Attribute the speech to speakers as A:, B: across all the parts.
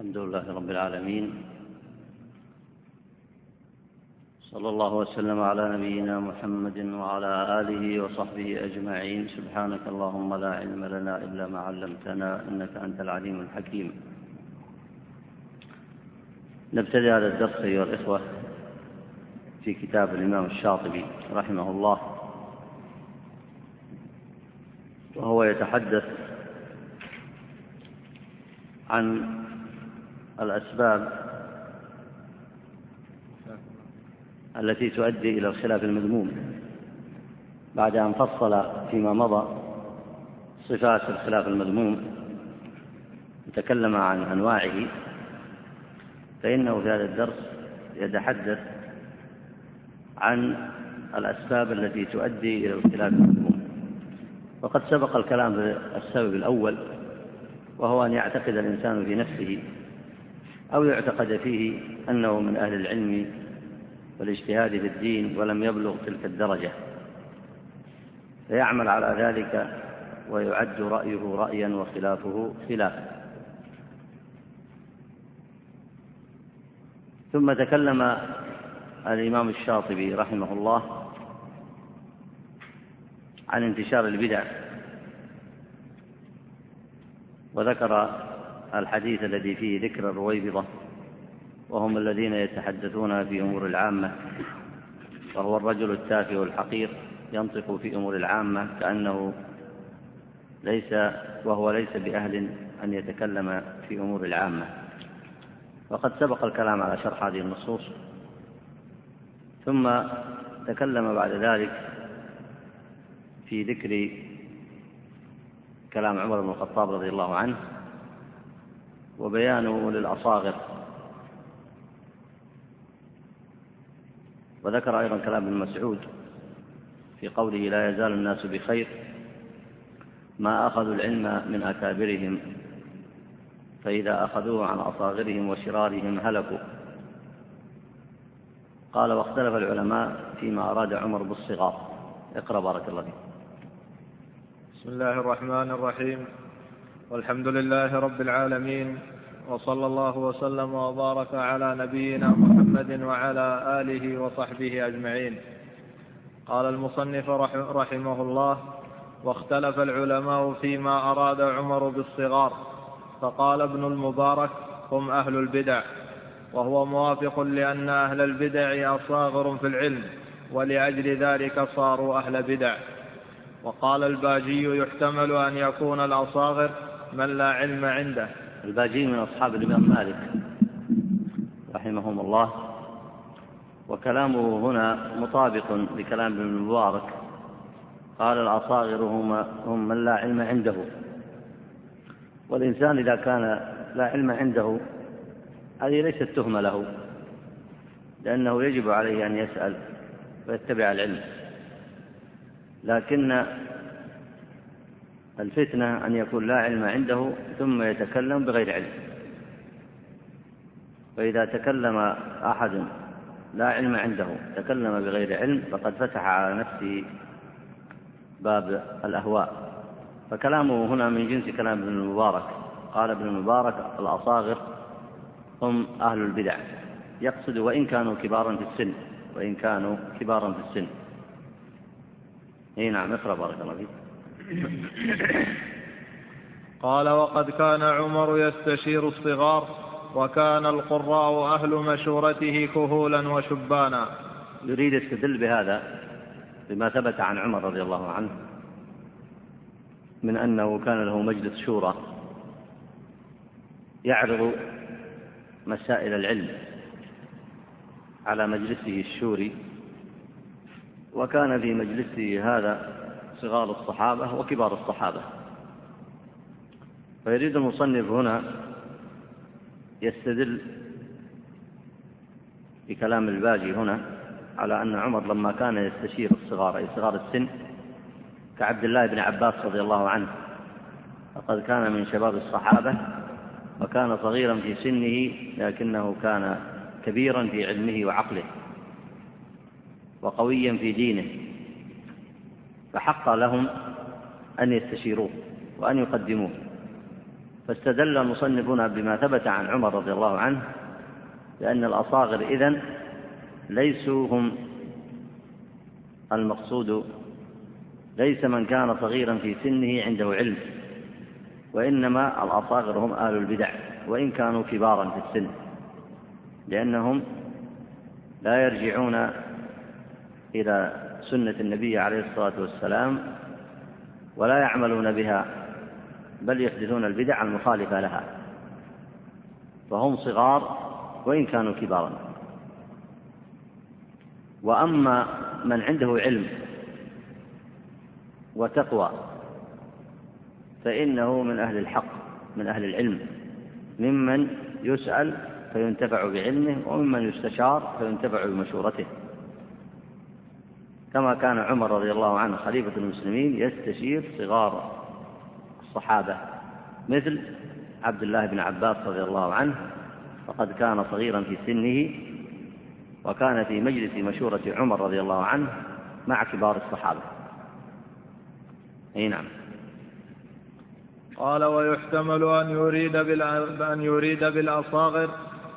A: الحمد لله رب العالمين. صلى الله وسلم على نبينا محمد وعلى آله وصحبه أجمعين. سبحانك اللهم لا علم لنا إلا ما علمتنا إنك أنت العليم الحكيم. نبتدي هذا الدرس أيها الإخوة في كتاب الإمام الشاطبي رحمه الله. وهو يتحدث عن الأسباب التي تؤدي إلى الخلاف المذموم بعد أن فصل فيما مضى صفات الخلاف المذموم وتكلم عن أنواعه فإنه في هذا الدرس يتحدث عن الأسباب التي تؤدي إلى الخلاف المذموم. وقد سبق الكلام في السبب الأول وهو أن يعتقد الإنسان في نفسه أو يعتقد فيه أنه من أهل العلم والاجتهاد في الدين ولم يبلغ تلك الدرجة. فيعمل على ذلك ويعد رأيه رأيا وخلافه خلافا. ثم تكلم الإمام الشاطبي رحمه الله عن انتشار البدع وذكر الحديث الذي فيه ذكر الرويبضة وهم الذين يتحدثون في أمور العامة وهو الرجل التافه الحقير ينطق في أمور العامة كأنه ليس وهو ليس بأهل أن يتكلم في أمور العامة. وقد سبق الكلام على شرح هذه النصوص ثم تكلم بعد ذلك في ذكر كلام عمر بن الخطاب رضي الله عنه وبيانه للأصاغر. وذكر أيضا كلام ابن مسعود في قوله لا يزال الناس بخير ما أخذوا العلم من أكابرهم فإذا أخذوه عن أصاغرهم وشرارهم هلكوا. قال واختلف العلماء فيما أراد عمر بالصغار. اقرأ بارك الله فيك.
B: بسم الله الرحمن الرحيم. والحمد لله رب العالمين وصلى الله وسلم وبارك على نبينا محمد وعلى آله وصحبه أجمعين. قال المصنف رحمه الله واختلف العلماء فيما أراد عمر بالصغار فقال ابن المبارك هم أهل البدع وهو موافق لأن أهل البدع أصاغر في العلم ولأجل ذلك صاروا أهل بدع. وقال الباجي يحتمل أن يكون الأصاغر من لا علم عنده.
A: الباجي من أصحاب الإمام مالك رحمهم الله. وكلامه هنا مطابق لكلام ابن المبارك. قال الأصاغر هم, هم من لا علم عنده. والإنسان إذا كان لا علم عنده هذه ليست تهمة له لأنه يجب عليه أن يسأل ويتبع العلم. لكن الفتنة أن يكون لا علم عنده ثم يتكلم بغير علم. فإذا تكلم أحد لا علم عنده تكلم بغير علم فقد فتح على نفسه باب الأهواء. فكلامه هنا من جنس كلام ابن المبارك. قال ابن المبارك الأصاغر هم أهل البدع. يقصد وإن كانوا كبارا في السن وإن كانوا كبارا في السن. إي نعم اقرأ بارك الله فيك.
B: قال وقد كان عمر يستشير الصغار وكان القراء أهل مشورته كهولا وشبانا.
A: يريد يستدل بهذا بما ثبت عن عمر رضي الله عنه من أنه كان له مجلس شورى يعرض مسائل العلم على مجلسه الشوري وكان في مجلسه هذا صغار الصحابة وكبار الصحابة. فيريد المصنف هنا يستدل بكلام الباجي هنا على أن عمر لما كان يستشير الصغار أي صغار السن كعبد الله بن عباس رضي الله عنه فقد كان من شباب الصحابة وكان صغيرا في سنه لكنه كان كبيرا في علمه وعقله وقويا في دينه. فحق لهم أن يستشيروه وأن يقدموه. فاستدل المصنفون بما ثبت عن عمر رضي الله عنه بأن الأصاغر إذن ليسوا هم المقصود ليس من كان صغيرا في سنه عنده علم وإنما الأصاغر هم أهل البدع وإن كانوا كبارا في السن لأنهم لا يرجعون إلى سنة النبي عليه الصلاة والسلام ولا يعملون بها بل يحدثون البدع المخالفة لها. فهم صغار وإن كانوا كبارا. وأما من عنده علم وتقوى فإنه من أهل الحق من أهل العلم. ممن يسأل فينتفع بعلمه وممن يستشار فينتفع بمشورته. كما كان عمر رضي الله عنه خليفة المسلمين يستشير صغار الصحابة مثل عبد الله بن عباس رضي الله عنه فقد كان صغيرا في سنه وكان في مجلس مشورة عمر رضي الله عنه مع كبار الصحابة. أي نعم.
B: قال ويحتمل أن يريد أن يريد بالأصاغر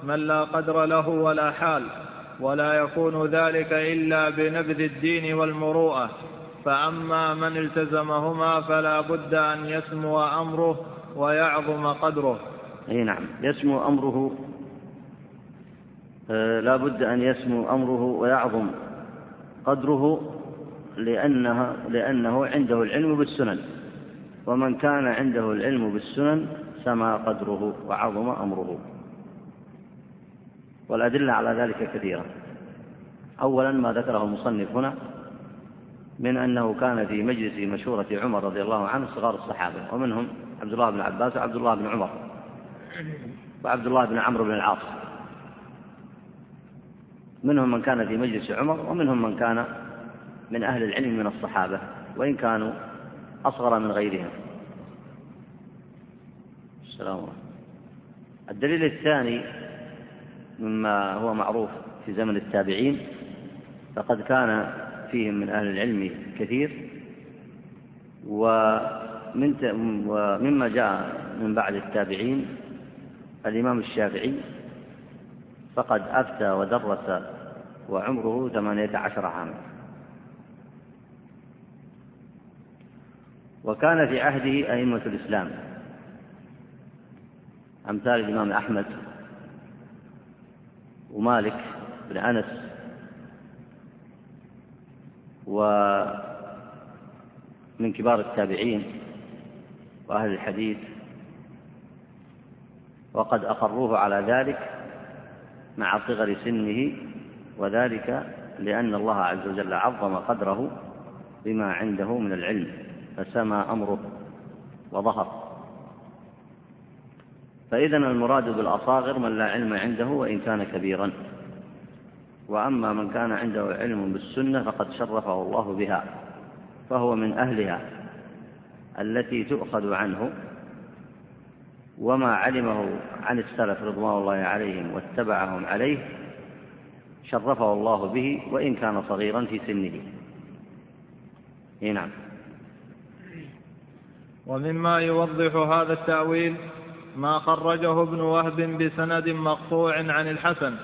B: من لا قدر له ولا حال. ولا يكون ذلك إلا بنبذ الدين والمروءة. فأما من التزمهما فلا بد أن يسمو أمره ويعظم قدره.
A: أي نعم يسمو أمره آه، لا بد أن يسمو أمره ويعظم قدره لأنها لأنه عنده العلم بالسنن. ومن كان عنده العلم بالسنن سما قدره وعظم أمره. والأدلة على ذلك كثيرة. أولا ما ذكره المصنف هنا من أنه كان في مجلس مشورة عمر رضي الله عنه صغار الصحابة ومنهم عبد الله بن عباس وعبد الله بن عمر وعبد الله بن عمرو بن العاص. منهم من كان في مجلس عمر ومنهم من كان من أهل العلم من الصحابة وإن كانوا أصغر من غيرهم. السلام عليكم. الدليل الثاني مما هو معروف في زمن التابعين فقد كان فيهم من أهل العلم كثير. ومن ومما جاء من بعد التابعين الإمام الشافعي فقد أفتى ودرس وعمره ثمانية عشر عاما. وكان في عهده أئمة الإسلام أمثال الإمام أحمد ومالك بن أنس ومن كبار التابعين وأهل الحديث وقد أقروه على ذلك مع صغر سنه وذلك لأن الله عز وجل عظم قدره بما عنده من العلم فسمى أمره وظهر. فإذا المراد بالأصاغر من لا علم عنده وإن كان كبيرا. وأما من كان عنده علم بالسنة فقد شرفه الله بها فهو من أهلها التي تؤخذ عنه. وما علمه عن السلف رضوان الله عليهم واتبعهم عليه شرفه الله به وإن كان صغيرا في سنه. نعم.
B: ومما يوضح هذا التأويل ما خرجه ابن وهب بسند مقطوع عن الحسن.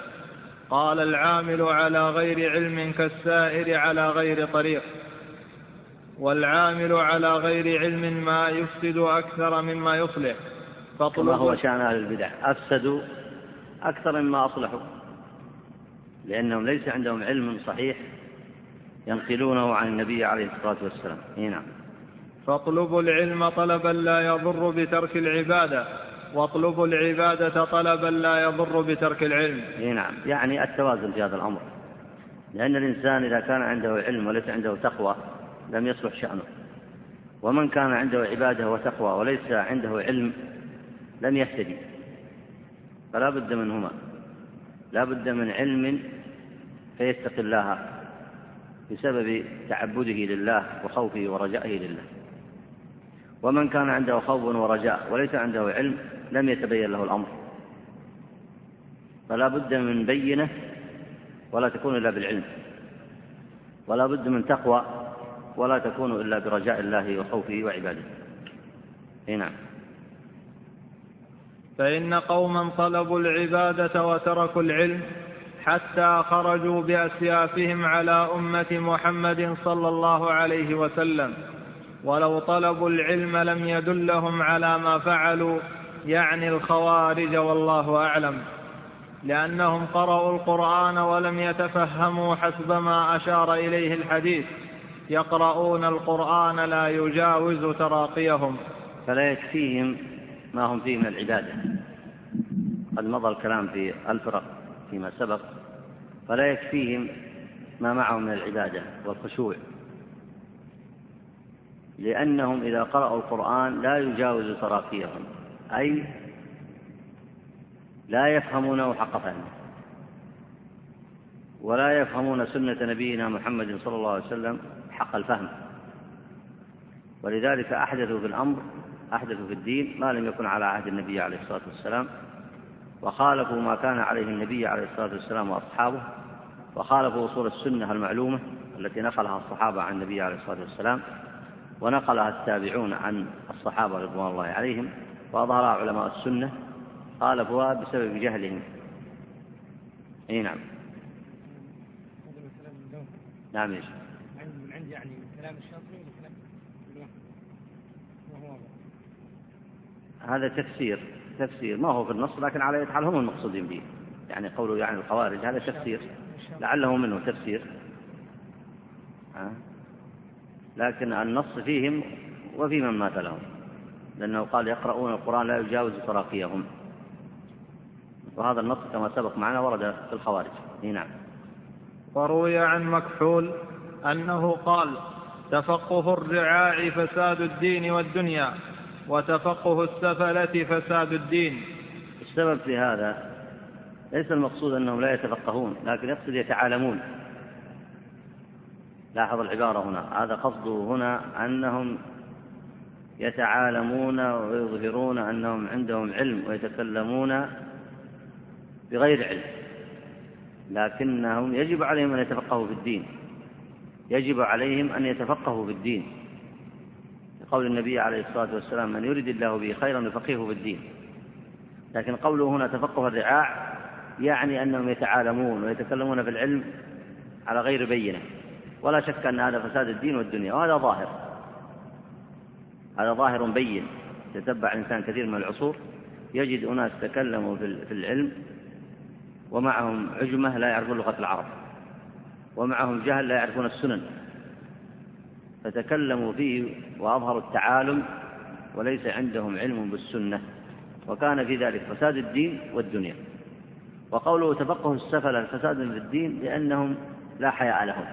B: قال العامل على غير علم كالسائر على غير طريق. والعامل على غير علم ما يفسد أكثر مما يصلح.
A: فطلب هو شأن أهل البدع. أفسدوا أكثر مما أصلحوا لأنهم ليس عندهم علم صحيح ينقلونه عن النبي عليه الصلاة والسلام. نعم
B: فاطلبوا العلم طلبا لا يضر بترك العبادة. واطلبوا العبادة طلبا لا يضر بترك العلم.
A: نعم. يعني التوازن في هذا الأمر. لأن الإنسان إذا كان عنده علم وليس عنده تقوى لم يصلح شأنه. ومن كان عنده عبادة وتقوى وليس عنده علم لم يهتدي. فلا بد منهما. لا بد من علم فيتقي الله بسبب تعبده لله وخوفه ورجائه لله. ومن كان عنده خوف ورجاء وليس عنده علم لم يتبين له الأمر. فلا بد من بينة ولا تكون إلا بالعلم. ولا بد من تقوى ولا تكون إلا برجاء الله وخوفه وعباده. نعم.
B: فإن قوما طلبوا العبادة وتركوا العلم حتى خرجوا بأسيافهم على أمة محمد صلى الله عليه وسلم. ولو طلبوا العلم لم يدلهم على ما فعلوا يعني الخوارج والله أعلم لأنهم قرأوا القرآن ولم يتفهموا حسب ما أشار إليه الحديث يقرؤون القرآن لا يجاوز تراقيهم.
A: فلا يكفيهم ما هم فيه من العبادة. قد مضى الكلام في الفرق فيما سبق فلا يكفيهم ما معهم من العبادة والخشوع. لأنهم إذا قرأوا القرآن لا يجاوز تراقيهم. أي لا يفهمونه حق فهمه ولا يفهمون سنة نبينا محمد صلى الله عليه وسلم حق الفهم. ولذلك أحدثوا في الأمر أحدثوا في الدين ما لم يكن على عهد النبي عليه الصلاة والسلام وخالفوا ما كان عليه النبي عليه الصلاة والسلام وأصحابه وخالفوا أصول السنة المعلومة التي نقلها الصحابة عن النبي عليه الصلاة والسلام ونقلها التابعون عن الصحابة رضوان الله عليهم وأظهرها علماء السنة خالفوها بسبب جهلهم. أي نعم. نعم إيش من عندي يعني كلام الشاطبي هذا. تفسير. تفسير ما هو في النص لكن على حال هم المقصودين به. يعني قوله يعني الخوارج هذا تفسير. لعله منه تفسير. لكن النص فيهم وفي من مات لهم. لأنه قال يقرؤون القرآن لا يجاوز تراقيهم وهذا النص كما سبق معنا ورد في الخوارج. نعم.
B: وروي عن مكحول أنه قال تفقه الرعاع فساد الدين والدنيا وتفقه السفلة فساد الدين.
A: السبب في هذا ليس المقصود أنهم لا يتفقهون لكن يقصد يتعالمون. لاحظ العبارة هنا. هذا قصده هنا أنهم يتعالمون ويظهرون أنهم عندهم علم ويتكلمون بغير علم لكنهم يجب عليهم أن يتفقهوا في الدين. يجب عليهم أن يتفقهوا في الدين. قول النبي عليه الصلاة والسلام من يريد الله به خيرا يفقهه في الدين. لكن قوله هنا تفقه الرعاع يعني أنهم يتعالمون ويتكلمون في العلم على غير بينة. ولا شك أن هذا فساد الدين والدنيا وهذا ظاهر. هذا ظاهر بين تتبع الإنسان كثير من العصور يجد أناس تكلموا في العلم ومعهم عجمة لا يعرفون لغة العرب ومعهم جهل لا يعرفون السنن. فتكلموا فيه وأظهروا التعالم وليس عندهم علم بالسنة. وكان في ذلك فساد الدين والدنيا. وقوله تفقه السفل فساد في الدين لأنهم لا حياء لهم.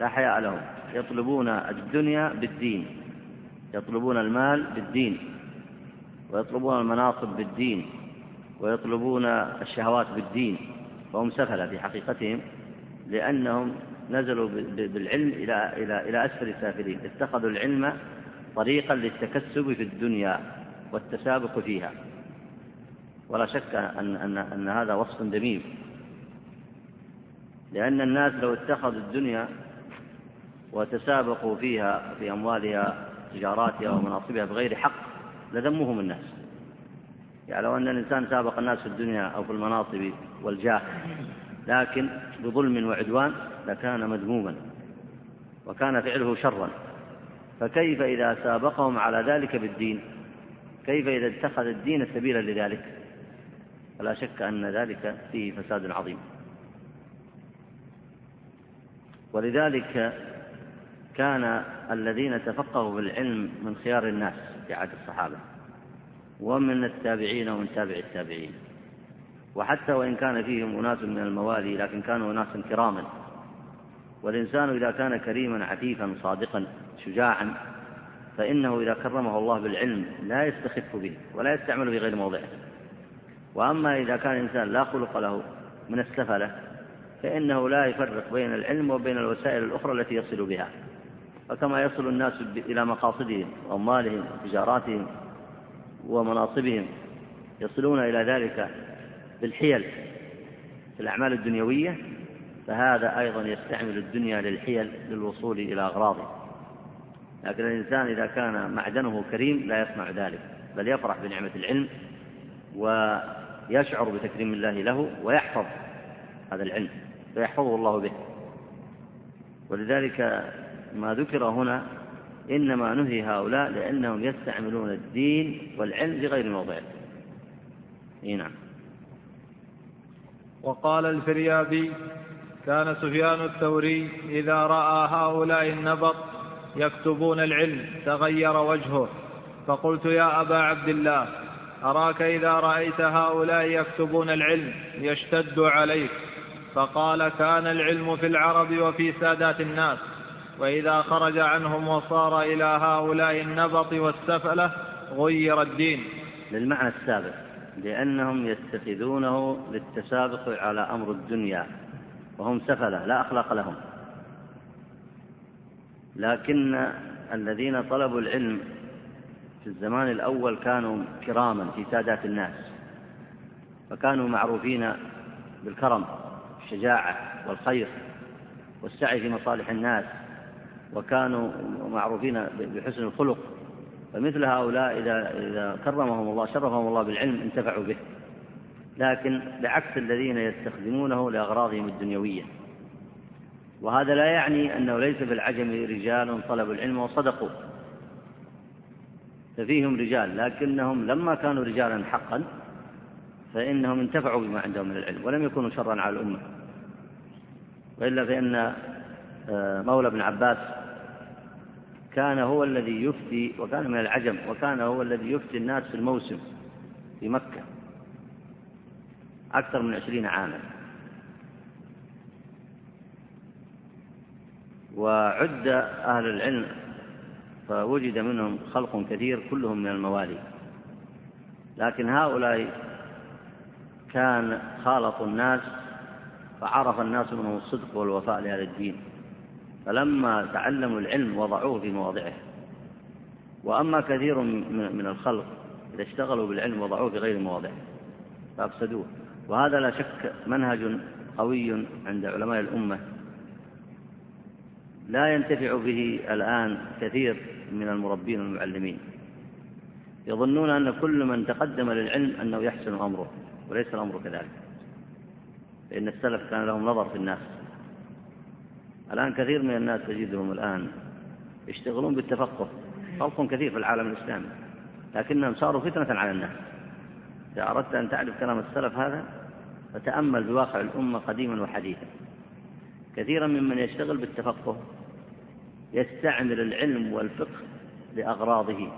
A: لا حياء لهم. يطلبون الدنيا بالدين. يطلبون المال بالدين ويطلبون المناصب بالدين ويطلبون الشهوات بالدين وهم سفلة في حقيقتهم لأنهم نزلوا بالعلم إلى إلى إلى أسفل السافلين اتخذوا العلم طريقا للتكسب في الدنيا والتسابق فيها. ولا شك أن أن أن هذا وصف ذميم لأن الناس لو اتخذوا الدنيا وتسابقوا فيها في أموالها تجاراتها ومناصبها بغير حق لذمهم الناس. يعني لو أن الإنسان سابق الناس في الدنيا أو في المناصب والجاه لكن بظلم وعدوان لكان مذموما وكان فعله شرا. فكيف إذا سابقهم على ذلك بالدين؟ كيف إذا اتخذ الدين سبيلا لذلك؟ فلا شك أن ذلك فيه فساد عظيم. ولذلك كان الذين تفقهوا بالعلم من خيار الناس في عهد الصحابة ومن التابعين ومن تابع التابعين. وحتى وإن كان فيهم أناس من الموالي لكن كانوا أناسا كراما. والإنسان إذا كان كريما عفيفا صادقا شجاعا فإنه إذا كرمه الله بالعلم لا يستخف به ولا يستعمل في غير موضعه. وأما إذا كان الإنسان لا خلق له من السفلة فإنه لا يفرق بين العلم وبين الوسائل الأخرى التي يصل بها. فكما يصل الناس إلى مقاصدهم وأموالهم وتجاراتهم ومناصبهم يصلون إلى ذلك بالحيل في الأعمال الدنيوية فهذا أيضا يستعمل الدنيا للحيل للوصول إلى أغراضه. لكن الإنسان إذا كان معدنه كريم لا يصنع ذلك بل يفرح بنعمة العلم ويشعر بتكريم الله له ويحفظ هذا العلم فيحفظه الله به. ولذلك ما ذكر هنا إنما نهي هؤلاء لأنهم يستعملون الدين والعلم في غير موضعه نعم.
B: وقال الفريابي كان سفيان الثوري إذا رأى هؤلاء النبط يكتبون العلم تغير وجهه. فقلت يا أبا عبد الله أراك إذا رأيت هؤلاء يكتبون العلم يشتد عليك؟ فقال كان العلم في العرب وفي سادات الناس. وإذا خرج عنهم وصار إلى هؤلاء النبط والسفلة غير الدين.
A: للمعنى السابق لأنهم يتخذونه للتسابق على أمر الدنيا وهم سفلة لا أخلاق لهم. لكن الذين طلبوا العلم في الزمان الأول كانوا كراما في سادات الناس فكانوا معروفين بالكرم والشجاعة والخير والسعي في مصالح الناس. وكانوا معروفين بحسن الخلق فمثل هؤلاء إذا إذا كرمهم الله شرفهم الله بالعلم انتفعوا به. لكن بعكس الذين يستخدمونه لأغراضهم الدنيوية. وهذا لا يعني أنه ليس في العجم رجال طلبوا العلم وصدقوا. ففيهم رجال لكنهم لما كانوا رجالا حقا فإنهم انتفعوا بما عندهم من العلم ولم يكونوا شرا على الأمة. وإلا فإن آه، مولى بن عباس كان هو الذي يفتي وكان من العجم وكان هو الذي يفتي الناس في الموسم في مكة أكثر من عشرين عاما. وعد أهل العلم فوجد منهم خلق كثير كلهم من الموالي. لكن هؤلاء كان خالطوا الناس فعرف الناس منهم الصدق والوفاء لهذا الدين. فلما تعلموا العلم وضعوه في مواضعه. وأما كثير من الخلق إذا اشتغلوا بالعلم وضعوه في غير مواضعه فأفسدوه. وهذا لا شك منهج قوي عند علماء الأمة. لا ينتفع به الآن كثير من المربين والمعلمين. يظنون أن كل من تقدم للعلم أنه يحسن أمره وليس الأمر كذلك. لأن السلف كان لهم نظر في الناس. الآن كثير من الناس تجدهم الآن يشتغلون بالتفقه. خلق كثير في العالم الإسلامي. لكنهم صاروا فتنة على الناس. إذا أردت أن تعرف كلام السلف هذا فتأمل بواقع الأمة قديما وحديثا. كثيرا ممن يشتغل بالتفقه يستعمل العلم والفقه لأغراضه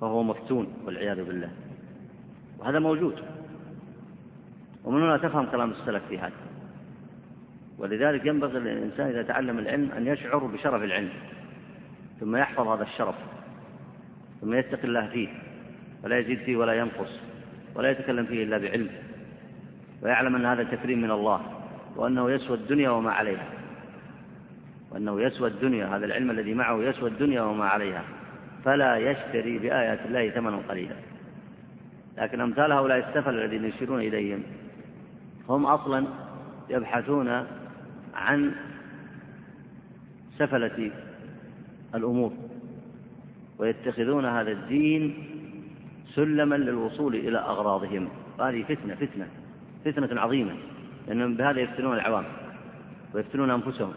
A: فهو مفتون والعياذ بالله. وهذا موجود. ومن هنا تفهم كلام السلف في هذا. ولذلك ينبغي للإنسان إذا تعلم العلم أن يشعر بشرف العلم ثم يحفظ هذا الشرف ثم يتقي الله فيه ولا يزيد فيه ولا ينقص ولا يتكلم فيه إلا بعلم ويعلم أن هذا تكريم من الله وأنه يسوى الدنيا وما عليها وأنه يسوى الدنيا هذا العلم الذي معه يسوى الدنيا وما عليها فلا يشتري بآيات الله ثمنا قليلا. لكن أمثال هؤلاء السفل الذين يشيرون إليهم هم أصلا يبحثون عن سفلة الأمور ويتخذون هذا الدين سلما للوصول إلى أغراضهم. هذه فتنة فتنة فتنة عظيمة لأنهم بهذا يفتنون العوام ويفتنون أنفسهم.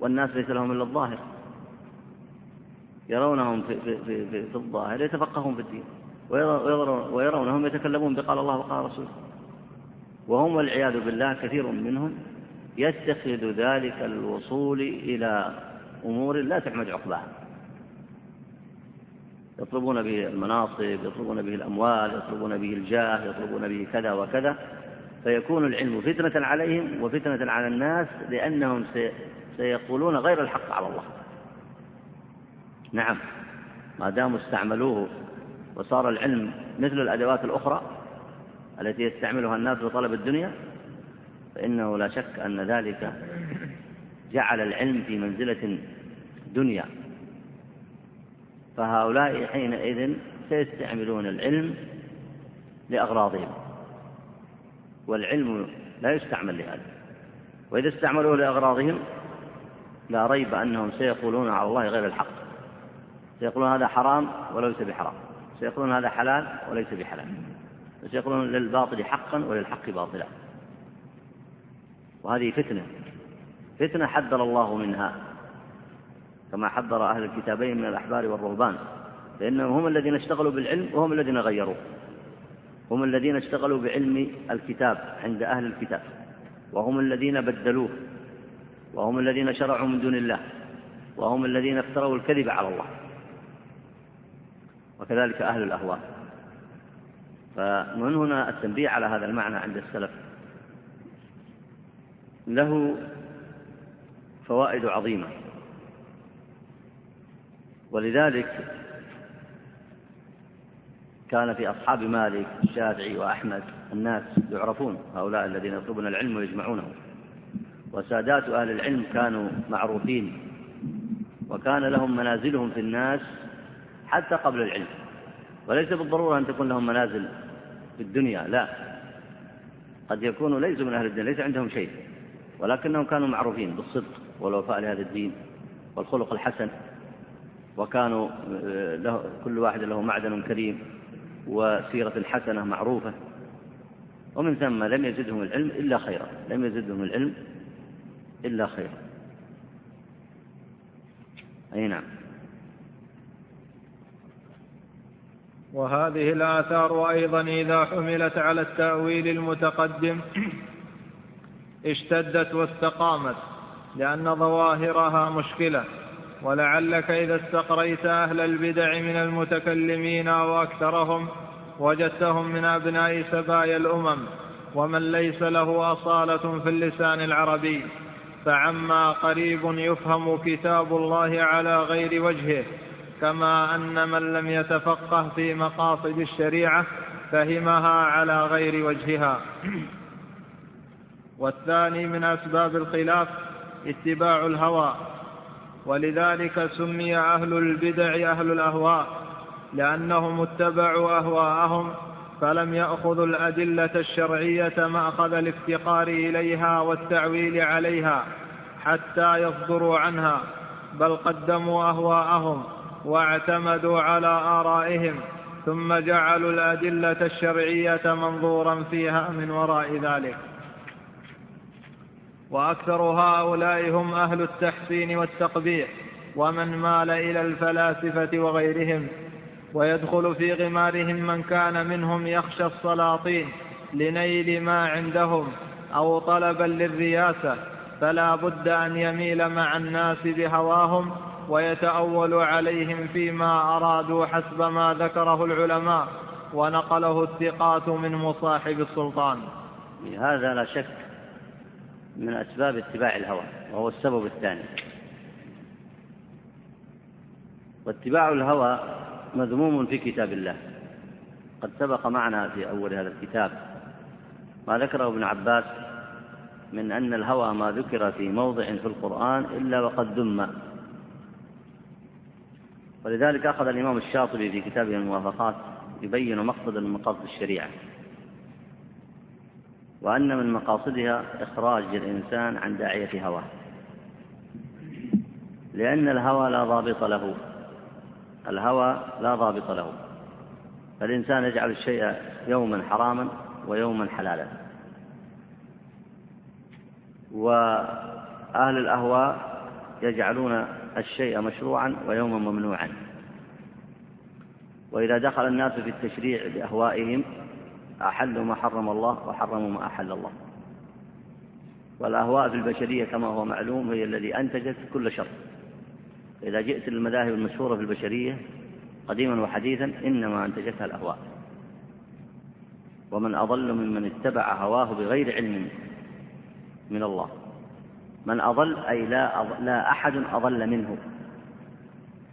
A: والناس ليس لهم إلا الظاهر. يرونهم في, في, في, في, في الظاهر يتفقهون في الدين ويرونهم يتكلمون بقال الله وقال رسوله. وهم والعياذ بالله كثير منهم يتخذ ذلك الوصول إلى أمور لا تحمد عقباها. يطلبون به المناصب يطلبون به الأموال يطلبون به الجاه يطلبون به كذا وكذا فيكون العلم فتنة عليهم وفتنة على الناس لأنهم سيقولون غير الحق على الله. نعم ما داموا استعملوه وصار العلم مثل الأدوات الأخرى التي يستعملها الناس لطلب الدنيا فإنه لا شك أن ذلك جعل العلم في منزلة دنيا. فهؤلاء حينئذ سيستعملون العلم لأغراضهم والعلم لا يستعمل لهذا. وإذا استعملوه لأغراضهم لا ريب أنهم سيقولون على الله غير الحق. سيقولون هذا حرام وليس بحرام. سيقولون هذا حلال وليس بحلال. وسيقولون للباطل حقا وللحق باطلا. وهذه فتنة. فتنة حذر الله منها كما حذر أهل الكتابين من الأحبار والرهبان لأنهم هم الذين اشتغلوا بالعلم وهم الذين غيروه هم الذين اشتغلوا بعلم الكتاب عند أهل الكتاب وهم الذين بدلوه وهم الذين شرعوا من دون الله وهم الذين افتروا الكذب على الله وكذلك أهل الأهواء. فمن هنا التنبيه على هذا المعنى عند السلف. له فوائد عظيمة. ولذلك كان في أصحاب مالك الشافعي وأحمد الناس يعرفون هؤلاء الذين يطلبون العلم ويجمعونه. وسادات أهل العلم كانوا معروفين وكان لهم منازلهم في الناس حتى قبل العلم. وليس بالضرورة أن تكون لهم منازل في الدنيا لا. قد يكونوا ليسوا من أهل الدنيا ليس عندهم شيء. ولكنهم كانوا معروفين بالصدق والوفاء لهذا الدين والخلق الحسن وكانوا آه، له كل واحد له معدن كريم وسيرة حسنة معروفة. ومن ثم لم يزدهم العلم إلا خيرا لم يزدهم العلم إلا خيرا. أي نعم.
B: وهذه الآثار أيضا إذا حملت على التأويل المتقدم اشتدت واستقامت لأن ظواهرها مشكلة. ولعلك إذا استقريت أهل البدع من المتكلمين وأكثرهم وجدتهم من أبناء سبايا الأمم ومن ليس له أصالة في اللسان العربي. فعما قريب يفهم كتاب الله على غير وجهه كما أن من لم يتفقه في مقاصد الشريعة فهمها على غير وجهها. والثاني من أسباب الخلاف اتباع الهوى ولذلك سمي أهل البدع أهل الأهواء لأنهم اتبعوا أهواءهم فلم يأخذوا الأدلة الشرعية مأخذ الافتقار إليها والتعويل عليها حتى يصدروا عنها بل قدموا أهواءهم واعتمدوا على آرائهم ثم جعلوا الأدلة الشرعية منظورا فيها من وراء ذلك. وأكثر هؤلاء هم أهل التحسين والتقبيح ومن مال إلى الفلاسفة وغيرهم ويدخل في غمارهم من كان منهم يخشى السلاطين لنيل ما عندهم أو طلبا للرياسة فلا بد أن يميل مع الناس بهواهم ويتأول عليهم فيما أرادوا حسب ما ذكره العلماء ونقله الثقات من مصاحب السلطان.
A: هذا لا شك من أسباب اتباع الهوى وهو السبب الثاني. واتباع الهوى مذموم في كتاب الله. قد سبق معنا في أول هذا الكتاب ما ذكره ابن عباس من أن الهوى ما ذكر في موضع في القرآن إلا وقد ذم. ولذلك أخذ الإمام الشاطبي في كتابه الموافقات يبين مقصدا من مقاصد الشريعة. وأن من مقاصدها إخراج الإنسان عن داعية هواه. لأن الهوى لا ضابط له. الهوى لا ضابط له. فالإنسان يجعل الشيء يوما حراما ويوما حلالا. وأهل الأهواء يجعلون الشيء مشروعا ويوما ممنوعا. وإذا دخل الناس في التشريع بأهوائهم أحلوا ما حرم الله وحرموا ما أحل الله. والأهواء في البشرية كما هو معلوم هي الذي أنتجت كل شر. إذا جئت للمذاهب المشهورة في البشرية قديما وحديثا إنما أنتجتها الأهواء. ومن أضل ممن اتبع هواه بغير علم من الله. من أضل أي لا, أضل لا أحد أضل منه.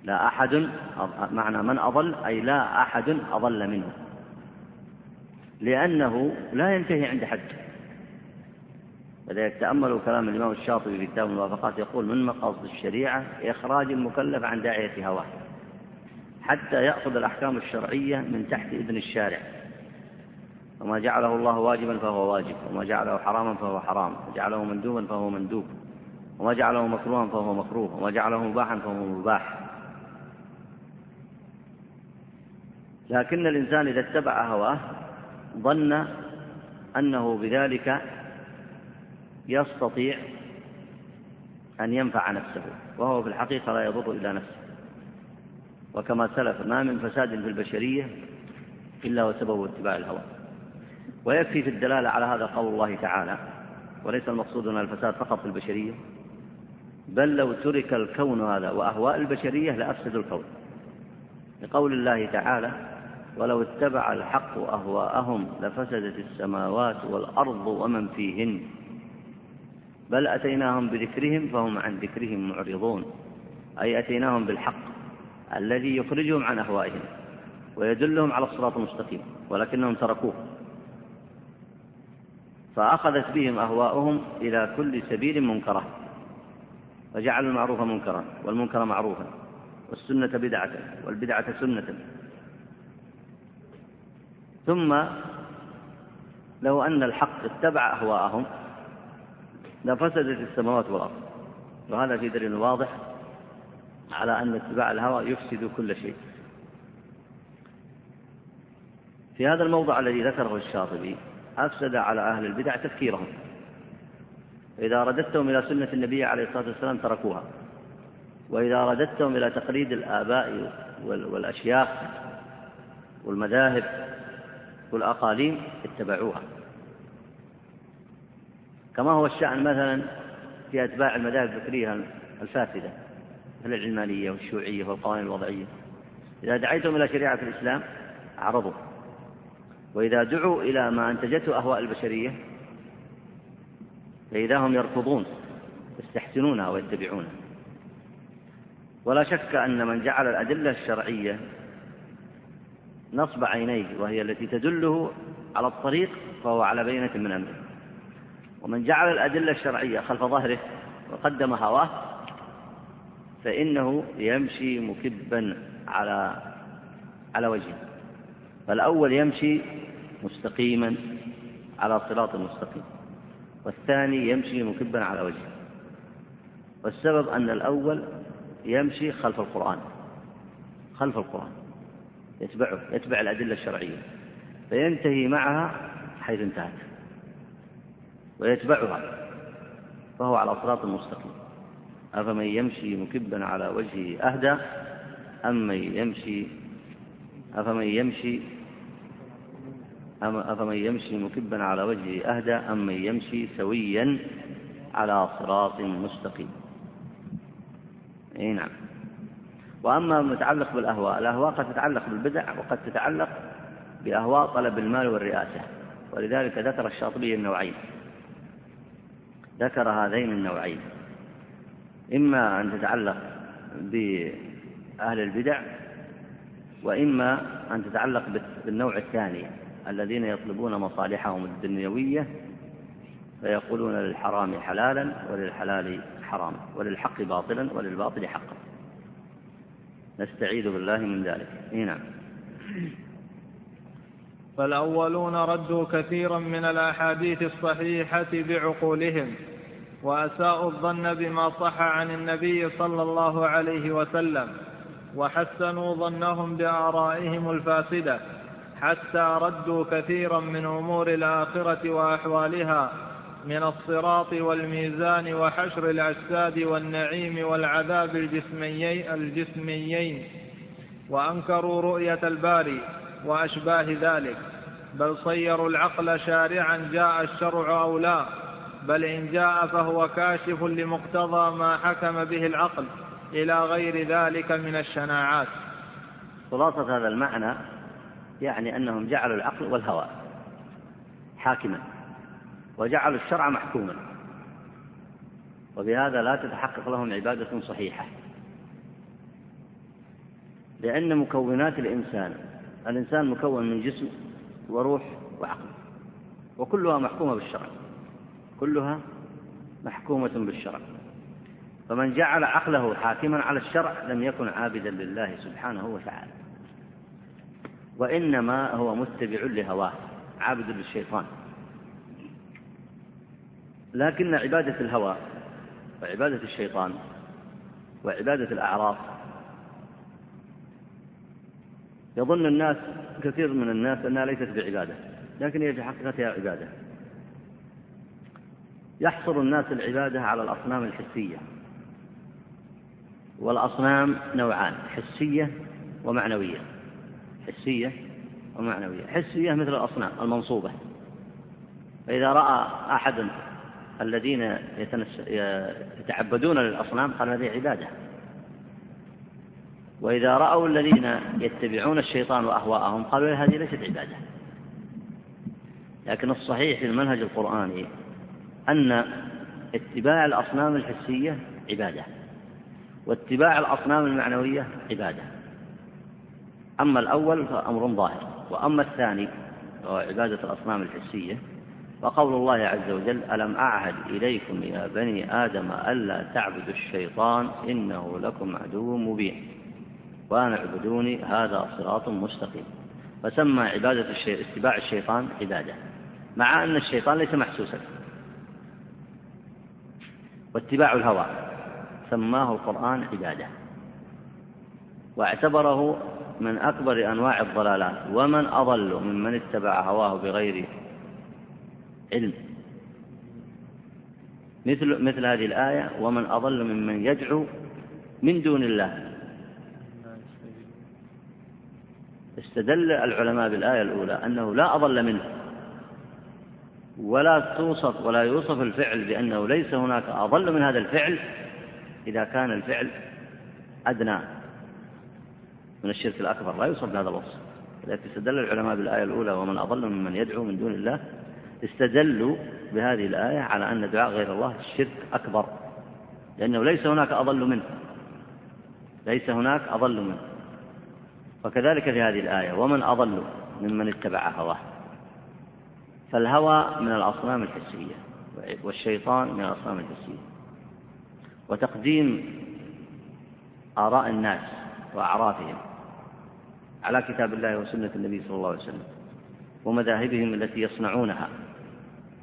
A: لا أحد معنى من أضل أي لا أحد أضل منه. لأنه لا ينتهي عند حد. ولذلك تأملوا كلام الإمام الشاطبي في كتاب الموافقات يقول من مقاصد الشريعة إخراج المكلف عن داعية هواه حتى يأخذ الأحكام الشرعية من تحت إذن الشارع. وما جعله الله واجبا فهو واجب وما جعله حراما فهو حرام وجعله مندوبا فهو مندوب وما جعله مكروها فهو مكروه وما جعله مباحا فهو مباح. لكن الإنسان إذا اتبع هواه ظن أنه بذلك يستطيع أن ينفع نفسه وهو في الحقيقة لا يضر إلا نفسه. وكما سلف ما من فساد في البشرية إلا وسببه اتباع الهوى. ويكفي في الدلالة على هذا قول الله تعالى وليس المقصود هنا الفساد فقط في البشرية بل لو ترك الكون هذا وأهواء البشرية لأفسد الكون. لقول الله تعالى ولو اتبع الحق أهواءهم لفسدت السماوات والأرض ومن فيهن. بل أتيناهم بذكرهم فهم عن ذكرهم معرضون. أي أتيناهم بالحق الذي يخرجهم عن أهوائهم ويدلهم على الصراط المستقيم ولكنهم تركوه. فأخذت بهم أهواؤهم إلى كل سبيل منكرة. فجعلوا المعروف منكرا والمنكر معروفا والسنة بدعة والبدعة سنة. ثم لو أن الحق اتبع أهواءهم لفسدت السماوات والأرض. وهذا في دليل واضح على أن اتباع الهوى يفسد كل شيء. في هذا الموضع الذي ذكره الشاطبي أفسد على أهل البدع تفكيرهم. إذا رددتهم إلى سنة النبي عليه الصلاة والسلام تركوها. وإذا رددتهم إلى تقليد الآباء والأشياخ والمذاهب والأقاليم اتبعوها. كما هو الشأن مثلا في أتباع المذاهب الفكرية الفاسدة مثل العلمانية والشيوعية والقوانين الوضعية. إذا دعيتهم إلى شريعة الإسلام أعرضوا. وإذا دعوا إلى ما أنتجته أهواء البشرية فإذا هم يرفضون يستحسنونها ويتبعونها. ولا شك أن من جعل الأدلة الشرعية نصب عينيه وهي التي تدله على الطريق فهو على بينة من أمره. ومن جعل الأدلة الشرعية خلف ظهره وقدم هواه فإنه يمشي مكبا على على وجهه. فالأول يمشي مستقيما على صراط مستقيم والثاني يمشي مكبا على وجهه. والسبب أن الأول يمشي خلف القرآن خلف القرآن. يتبعه يتبع الأدلة الشرعية فينتهي معها حيث انتهت ويتبعها فهو على صراط مستقيم. أفمن يمشي مكبا على وجهه أهدى أم من يمشي أفمن يمشي أفمن يمشي مكبا على وجهه أهدى أم من يمشي سويا على صراط مستقيم. أي نعم. وأما المتعلق بالأهواء الأهواء قد تتعلق بالبدع وقد تتعلق بأهواء طلب المال والرئاسة ولذلك ذكر الشاطبي النوعين. ذكر هذين النوعين. إما أن تتعلق بأهل البدع وإما أن تتعلق بالنوع الثاني الذين يطلبون مصالحهم الدنيوية فيقولون للحرام حلالا وللحلال حراما وللحق باطلا وللباطل حقا. نستعيذ بالله من ذلك. إيه نعم.
B: فالأولون ردوا كثيرا من الأحاديث الصحيحة بعقولهم وأساءوا الظن بما صح عن النبي صلى الله عليه وسلم وحسنوا ظنهم بآرائهم الفاسدة حتى ردوا كثيرا من أمور الآخرة وأحوالها من الصراط والميزان وحشر الأجساد والنعيم والعذاب الجسميين, الجسميين وأنكروا رؤية الباري وأشباه ذلك. بل صيروا العقل شارعا جاء الشرع أو لا. بل إن جاء فهو كاشف لمقتضى ما حكم به العقل إلى غير ذلك من الشناعات.
A: خلاصة هذا المعنى يعني أنهم جعلوا العقل والهوى حاكما. وجعلوا الشرع محكوما. وبهذا لا تتحقق لهم عبادة صحيحة. لأن مكونات الإنسان الإنسان مكون من جسم وروح وعقل وكلها محكومة بالشرع. كلها محكومة بالشرع. فمن جعل عقله حاكما على الشرع لم يكن عابدا لله سبحانه وتعالى. وإنما هو متبع لهواه عابد للشيطان. لكن عبادة الهوى وعبادة الشيطان وعبادة الأعراف. يظن الناس كثير من الناس أنها ليست بعبادة لكن هي في حقيقتها عبادة. يحصر الناس العبادة على الأصنام الحسية والأصنام نوعان حسية ومعنوية. حسية ومعنوية. حسية مثل الأصنام المنصوبة. فإذا رأى أحد الذين يتعبدون للأصنام قال هذه عبادة. وإذا رأوا الذين يتبعون الشيطان وأهواءهم قالوا هذه ليست عبادة. لكن الصحيح في المنهج القرآني أن اتباع الأصنام الحسية عبادة واتباع الأصنام المعنوية عبادة. أما الأول فأمر ظاهر وأما الثاني وهو عبادة الأصنام الحسية وقول الله عز وجل ألم أعهد إليكم يا بني آدم ألا تعبدوا الشيطان إنه لكم عدو مبين؟ وأن اعبدوني هذا صراط مستقيم. فسمى عبادة الشي... اتباع الشيطان عبادة مع أن الشيطان ليس محسوسا. واتباع الهوى سماه القرآن عبادة. واعتبره من أكبر أنواع الضلالات ومن أضل ممن اتبع هواه بغير علم. مثل مثل هذه الآية ومن أضل ممن يدعو من دون الله. استدل العلماء بالآية الأولى أنه لا أضل منه. ولا توصف ولا يوصف الفعل بأنه ليس هناك أضل من هذا الفعل إذا كان الفعل أدنى. من الشرك الأكبر لا يوصف بهذا الوصف. لذلك استدل العلماء بالآية الأولى ومن أضل ممن يدعو من دون الله استدلوا بهذه الآية على أن دعاء غير الله الشرك أكبر لأنه ليس هناك أضل منه ليس هناك أضل منه. وكذلك في هذه الآية ومن أضل ممن اتبع هواه؟ فالهوى من الأصنام الحسية والشيطان من الأصنام الحسية. وتقديم آراء الناس وأعرافهم على كتاب الله وسنة النبي صلى الله عليه وسلم ومذاهبهم التي يصنعونها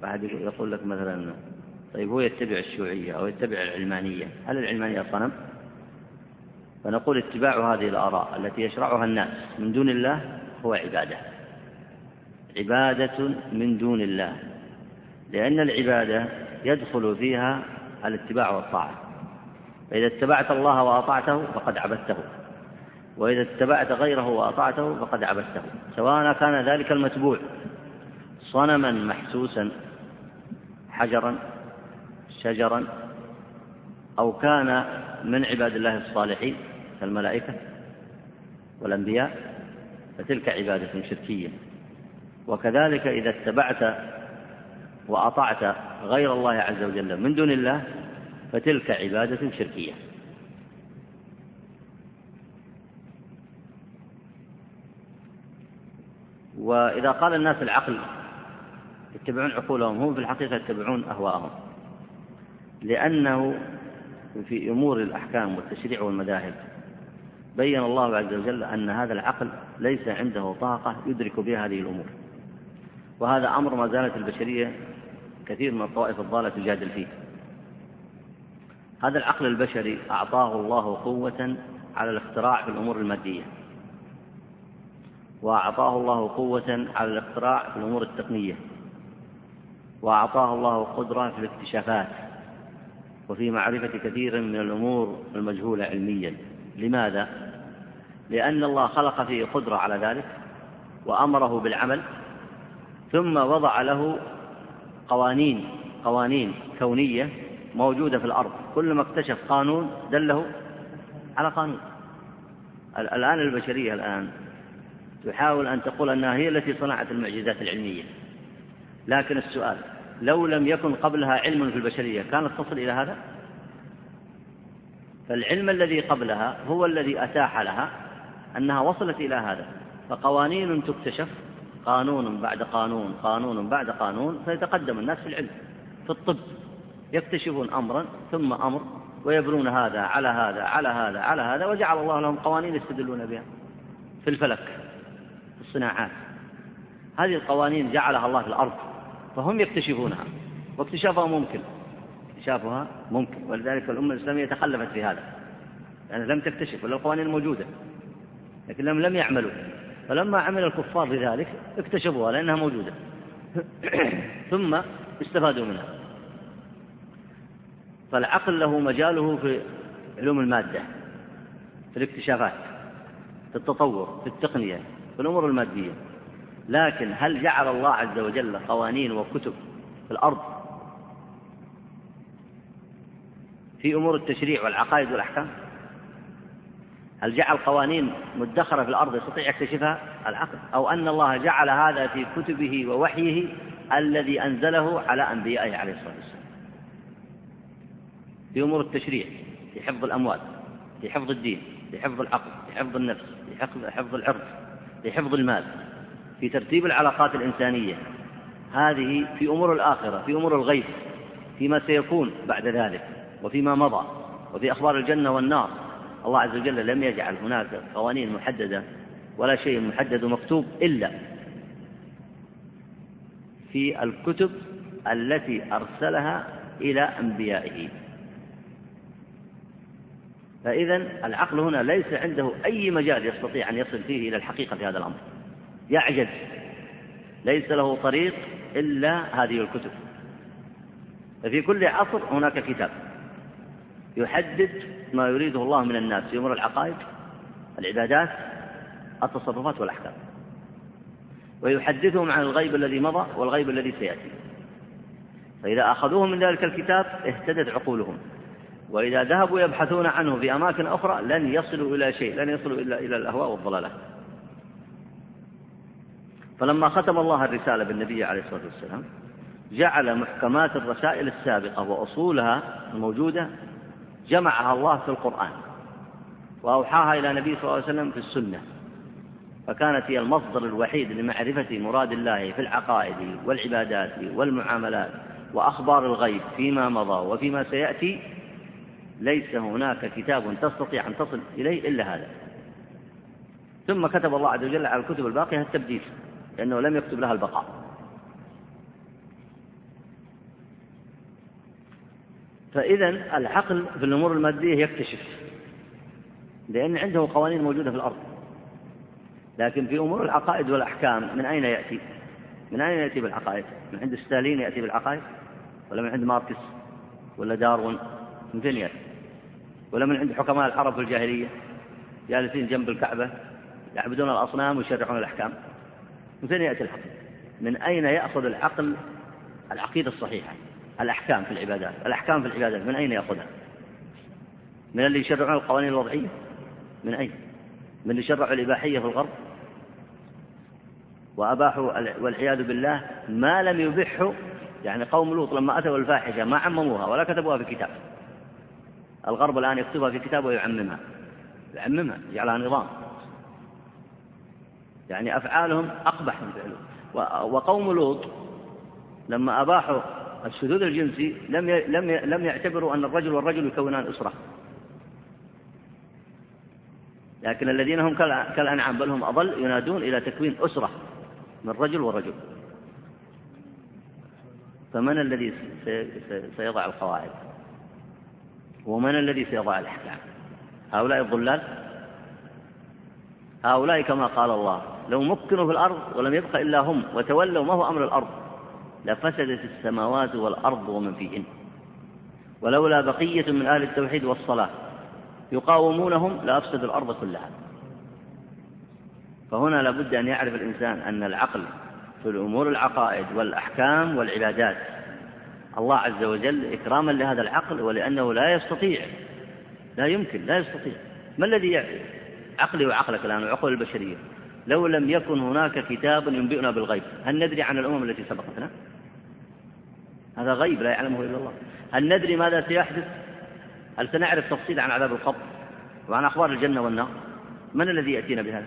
A: فأحد يقول لك مثلا طيب هو يتبع الشيوعية أو يتبع العلمانية هل العلمانية صنم؟ فنقول اتباع هذه الآراء التي يشرعها الناس من دون الله هو عبادة. عبادة من دون الله لأن العبادة يدخل فيها الاتباع والطاعة. فإذا اتبعت الله وأطعته فقد عبدته وإذا اتبعت غيره وأطعته فقد عبدته سواء كان ذلك المتبوع. صنما محسوسا حجرا شجرا أو كان من عباد الله الصالحين كالملائكة والأنبياء فتلك عبادة شركية. وكذلك إذا اتبعت وأطعت غير الله عز وجل من دون الله فتلك عبادة شركية. وإذا قال الناس العقل يتبعون عقولهم هم في الحقيقة يتبعون أهواءهم. لأنه في أمور الأحكام والتشريع والمذاهب بين الله عز وجل أن هذا العقل ليس عنده طاقة يدرك بها هذه الأمور. وهذا أمر ما زالت البشرية كثير من الطوائف الضالة تجادل فيه. هذا العقل البشري أعطاه الله قوة على الاختراع في الأمور المادية. وأعطاه الله قوة على الاختراع في الأمور التقنية. وأعطاه الله قدرة في الاكتشافات وفي معرفة كثير من الأمور المجهولة علميا. لماذا؟ لأن الله خلق فيه قدرة على ذلك وأمره بالعمل ثم وضع له قوانين قوانين كونية موجودة في الأرض. كلما اكتشف قانون دله على قانون. الآن البشرية الآن تحاول أن تقول أنها هي التي صنعت المعجزات العلمية. لكن السؤال لو لم يكن قبلها علم في البشرية كانت تصل إلى هذا؟ فالعلم الذي قبلها هو الذي أتاح لها أنها وصلت إلى هذا. فقوانين تكتشف قانون بعد قانون قانون بعد قانون فيتقدم الناس في العلم في الطب. يكتشفون أمرا ثم أمر ويبنون هذا على هذا على هذا على هذا وجعل الله لهم قوانين يستدلون بها في الفلك في الصناعات. هذه القوانين جعلها الله في الأرض. فهم يكتشفونها. واكتشافها ممكن. اكتشافها ممكن. ولذلك الأمة الإسلامية تخلفت في هذا. لأنها لم تكتشف ولا القوانين موجودة. لكن لم لم يعملوا. فلما عمل الكفار بذلك اكتشفوها لأنها موجودة. ثم استفادوا منها. فالعقل له مجاله في علوم المادة في الاكتشافات في التطور في التقنية في الأمور المادية. لكن هل جعل الله عز وجل قوانين وكتب في الأرض؟ في أمور التشريع والعقائد والأحكام؟ هل جعل قوانين مدخرة في الأرض يستطيع يكتشفها؟ العقل. أو أن الله جعل هذا في كتبه ووحيه الذي أنزله على أنبيائه عليه الصلاة والسلام. في أمور التشريع في حفظ الأموال في حفظ الدين في حفظ العقل في حفظ النفس في حفظ العرض في حفظ المال. في ترتيب العلاقات الإنسانية. هذه في أمور الآخرة في أمور الغيب فيما سيكون بعد ذلك وفيما مضى وفي أخبار الجنة والنار. الله عز وجل لم يجعل هناك قوانين محددة ولا شيء محدد ومكتوب إلا في الكتب التي أرسلها إلى أنبيائه. فإذا العقل هنا ليس عنده أي مجال يستطيع أن يصل فيه إلى الحقيقة في هذا الأمر. يعجز ليس له طريق إلا هذه الكتب. ففي كل عصر هناك كتاب يحدد ما يريده الله من الناس في أمور العقائد العبادات التصرفات والأحكام. ويحدثهم عن الغيب الذي مضى والغيب الذي سيأتي. فإذا أخذوه من ذلك الكتاب اهتدت عقولهم. وإذا ذهبوا يبحثون عنه في أماكن أخرى لن يصلوا إلى شيء لن يصلوا إلا إلى الأهواء والضلالات فلما ختم الله الرسالة بالنبي عليه الصلاة والسلام جعل محكمات الرسائل السابقة وأصولها الموجودة جمعها الله في القرآن وأوحاها إلى النبي صلى الله عليه وسلم في السنة. فكانت هي المصدر الوحيد لمعرفة مراد الله في العقائد والعبادات والمعاملات وأخبار الغيب فيما مضى وفيما سيأتي. ليس هناك كتاب تستطيع أن تصل إليه إلا هذا. ثم كتب الله عز وجل على الكتب الباقية التبديل. لأنه لم يكتب لها البقاء فإذا العقل في الأمور المادية يكتشف لأن عنده قوانين موجودة في الأرض لكن في أمور العقائد والأحكام من أين يأتي؟ من أين يأتي بالعقائد؟ من عند ستالين يأتي بالعقائد؟ ولا من عند ماركس؟ ولا داروين؟ من فين يأتي؟ ولا من عند حكماء العرب في الجاهلية؟ جالسين جنب الكعبة يعبدون الأصنام ويشرحون الأحكام من فين يأتي العقل؟ من أين يأخذ العقل العقيدة الصحيحة؟ الأحكام في العبادات، الأحكام في العبادات من أين يأخذها؟ من اللي يشرعون القوانين الوضعية؟ من أين؟ من اللي شرعوا الإباحية في الغرب؟ وأباحوا والعياذ بالله ما لم يبحه يعني قوم لوط لما أتوا الفاحشة ما عمموها ولا كتبوها في كتاب الغرب الآن يكتبها في كتاب ويعممها يعممها يجعلها نظام يعني أفعالهم أقبح من فعلهم. وقوم لوط لما أباحوا الشذوذ الجنسي لم لم لم يعتبروا أن الرجل والرجل يكونان أسرة. لكن الذين هم كالأنعام بل هم أضل ينادون إلى تكوين أسرة من رجل ورجل. فمن الذي سيضع القواعد؟ ومن الذي سيضع الأحكام؟ هؤلاء الضلال؟ هؤلاء كما قال الله لو مكنوا في الأرض ولم يبق إلا هم وتولوا ما هو أمر الأرض؟ لفسدت السماوات والأرض ومن فيهن. ولولا بقية من أهل التوحيد والصلاة يقاومونهم لأفسدوا الأرض كلها. فهنا لابد أن يعرف الإنسان أن العقل في الأمور العقائد والأحكام والعبادات الله عز وجل إكراما لهذا العقل ولأنه لا يستطيع لا يمكن لا يستطيع. ما الذي عقلي وعقلك الآن وعقول البشرية؟ لو لم يكن هناك كتاب ينبئنا بالغيب. هل ندري عن الأمم التي سبقتنا؟ هذا غيب لا يعلمه إلا الله. هل ندري ماذا سيحدث؟ هل سنعرف تفصيل عن عذاب القبر وعن أخبار الجنة والنار؟ من الذي يأتينا بهذا؟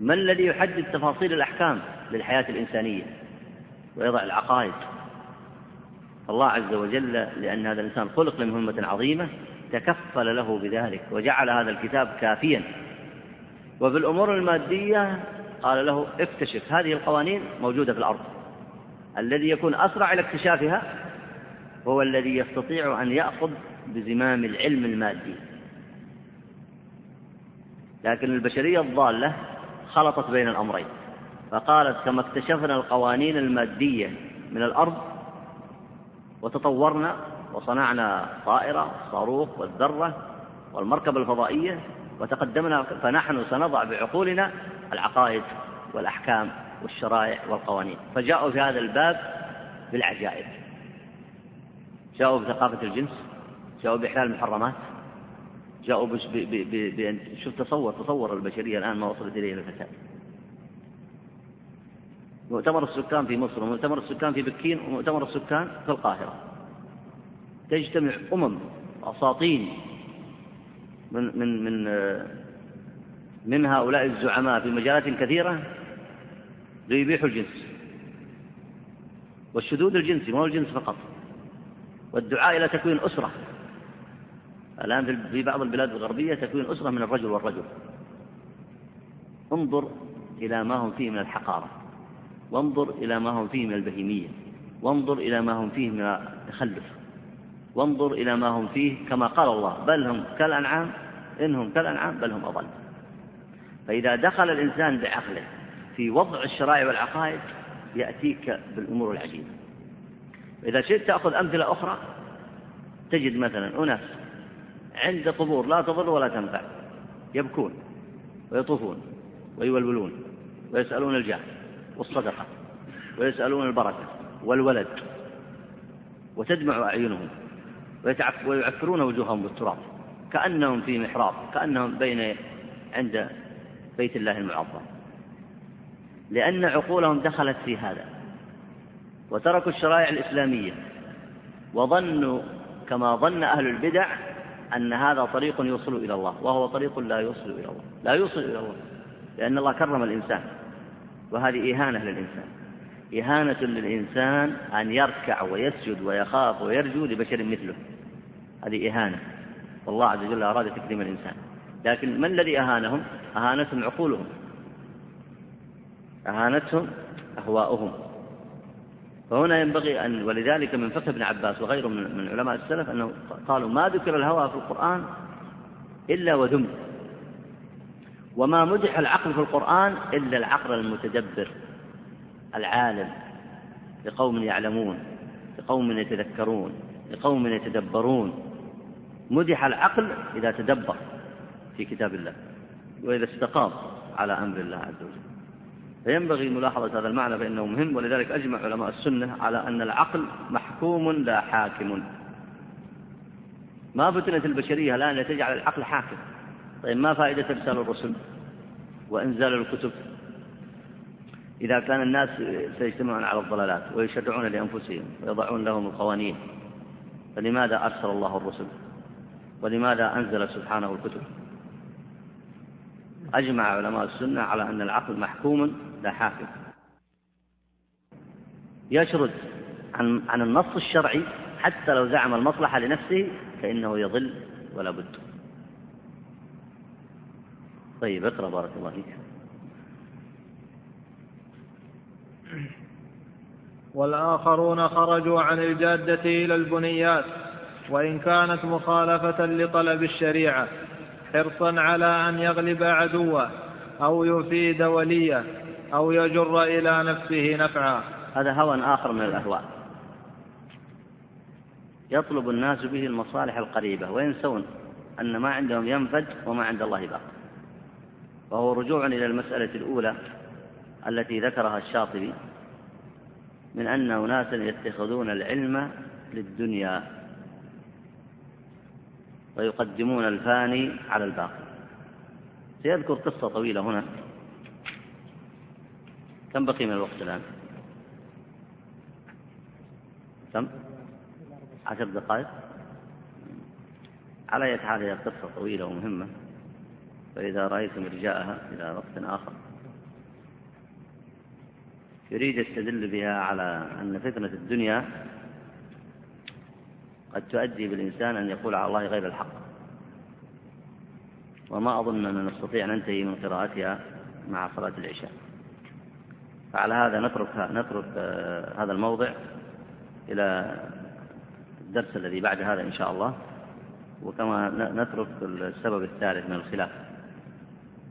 A: من الذي يحدد تفاصيل الأحكام للحياة الإنسانية ويضع العقائد؟ الله عز وجل لأن هذا الإنسان خلق لمهمة عظيمة تكفل له بذلك وجعل هذا الكتاب كافيا. وفي الأمور المادية قال له اكتشف هذه القوانين موجودة في الأرض. الذي يكون أسرع إلى اكتشافها هو الذي يستطيع أن يأخذ بزمام العلم المادي. لكن البشرية الضالة خلطت بين الأمرين فقالت كما اكتشفنا القوانين المادية من الأرض وتطورنا وصنعنا طائرة الصاروخ والذرة والمركبة الفضائية وتقدمنا فنحن سنضع بعقولنا العقائد والأحكام والشرائع والقوانين. فجاءوا في هذا الباب بالعجائب. جاءوا بثقافة الجنس جاءوا بإحلال المحرمات جاءوا بأن شوف تصور تصور البشرية الآن ما وصلت إليه الفساد مؤتمر السكان في مصر ومؤتمر السكان في بكين ومؤتمر السكان في القاهرة. تجتمع أمم أساطين من من من من هؤلاء الزعماء في مجالات كثيرة ليبيحوا الجنس. والشذوذ الجنسي ما هو الجنس فقط. والدعاء إلى تكوين أسرة. الآن في بعض البلاد الغربية تكوين أسرة من الرجل والرجل. انظر إلى ما هم فيه من الحقارة. وانظر إلى ما هم فيه من البهيمية. وانظر إلى ما هم فيه من التخلف. وانظر إلى ما هم فيه كما قال الله بل هم كالأنعام إنهم كالأنعام بل هم أضل. فإذا دخل الإنسان بعقله في وضع الشرائع والعقائد يأتيك بالأمور العجيبة. إذا شئت تأخذ أمثلة أخرى تجد مثلا أناس عند قبور لا تضر ولا تنفع يبكون ويطوفون ويولولون ويسألون الجاه والصدقة ويسألون البركة والولد وتدمع أعينهم. ويعفرون وجوههم بالتراب. كأنهم في محراب. كأنهم بين عند بيت الله المعظم. لأن عقولهم دخلت في هذا. وتركوا الشرائع الإسلامية. وظنوا كما ظن أهل البدع أن هذا طريق يوصل إلى الله. وهو طريق لا يوصل إلى الله. لا يوصل إلى الله. لأن الله كرم الإنسان. وهذه إهانة للإنسان. إهانة للإنسان أن يركع ويسجد ويخاف ويرجو لبشر مثله. هذه إهانة. والله عز وجل أراد تكريم الإنسان. لكن من الذي أهانهم؟ أهانتهم عقولهم. أهانتهم أهواؤهم. فهنا ينبغي أن ولذلك من فقه ابن عباس وغيره من علماء السلف أنه قالوا ما ذكر الهوى في القرآن إلا وذم. وما مدح العقل في القرآن إلا العقل المتدبر العالم لقوم يعلمون لقوم يتذكرون لقوم يتدبرون. مدح العقل إذا تدبر في كتاب الله وإذا استقام على أمر الله عز وجل. فينبغي ملاحظة هذا المعنى فإنه مهم ولذلك أجمع علماء السنة على أن العقل محكوم لا حاكم. ما فتنت البشرية الآن لتجعل العقل حاكم. طيب ما فائدة إرسال الرسل وإنزال الكتب؟ إذا كان الناس سيجتمعون على الضلالات ويشرعون لأنفسهم ويضعون لهم القوانين فلماذا أرسل الله الرسل؟ ولماذا أنزل سبحانه الكتب؟ أجمع علماء السنة على أن العقل محكوم لا حاكم. يشرد عن عن النص الشرعي حتى لو زعم المصلحة لنفسه فإنه يضل ولا بد. طيب اقرأ بارك الله فيك.
B: والآخرون خرجوا عن الجادة إلى البنيات. وإن كانت مخالفة لطلب الشريعة حرصا على أن يغلب عدوه أو يفيد وليه أو يجر إلى نفسه نفعا.
A: هذا هوى آخر من الأهواء. يطلب الناس به المصالح القريبة وينسون أن ما عندهم ينفد وما عند الله باق. وهو رجوع إلى المسألة الأولى التي ذكرها الشاطبي من أن أناسا يتخذون العلم للدنيا. ويقدمون الفاني على الباقي. سيذكر قصة طويلة هنا. كم بقي من الوقت الآن؟ كم؟ عشر دقائق؟ على أي حال هي قصة طويلة ومهمة. فإذا رأيتم إرجاءها إلى وقت آخر. يريد يستدل بها على أن فتنة الدنيا قد تؤدي بالإنسان أن يقول على الله غير الحق. وما أظن أن نستطيع أن ننتهي من قراءتها مع صلاة العشاء. فعلى هذا نترك نترك آه، هذا الموضع إلى الدرس الذي بعد هذا إن شاء الله. وكما نترك السبب الثالث من الخلاف.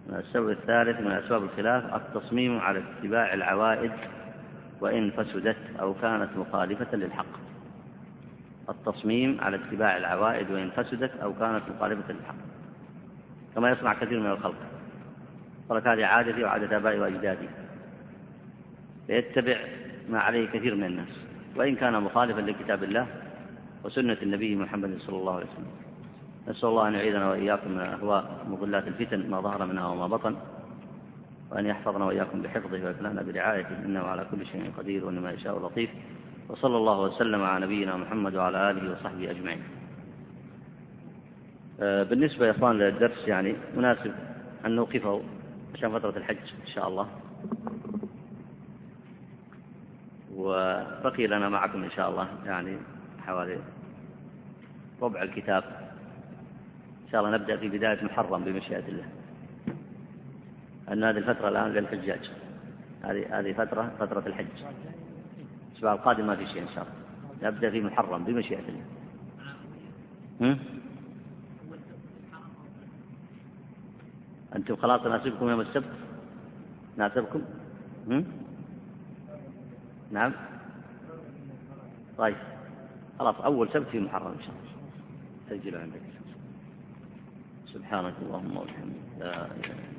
A: السبب الثالث من أسباب الخلاف التصميم على اتباع العوائد وإن فسدت أو كانت مخالفة للحق. التصميم على اتباع العوائد وإن فسدت أو كانت مخالفة للحق كما يصنع كثير من الخلق. قالت هذه عادتي وعادة آبائي وأجدادي. فيتبع ما عليه كثير من الناس وإن كان مخالفا لكتاب الله وسنة النبي محمد صلى الله عليه وسلم. نسأل الله أن يعيذنا وإياكم من أهواء مضلات الفتن ما ظهر منها وما بطن وأن يحفظنا وإياكم بحفظه ويكلنا برعايته إنه على كل شيء قدير وإنما يشاء لطيف. وصلى الله وسلم على نبينا محمد وعلى آله وصحبه أجمعين. آه، بالنسبة يا إخوان للدرس يعني مناسب أن نوقفه عشان فترة الحج إن شاء الله. وبقي لنا معكم إن شاء الله يعني حوالي ربع الكتاب. إن شاء الله نبدأ في بداية محرم بمشيئة الله. أن هذه الفترة الآن للحجاج. هذه هذه فترة فترة الحج. الأسبوع القادم ما في شيء إن شاء الله. نبدأ في محرم بمشيئة الله؟ أنتم خلاص ناسبكم يوم السبت؟ ناسبكم؟ نعم. طيب. خلاص أول سبت في محرم إن شاء الله. سجلوا عندك سبحانك اللهم وبحمدك. لا إله إلا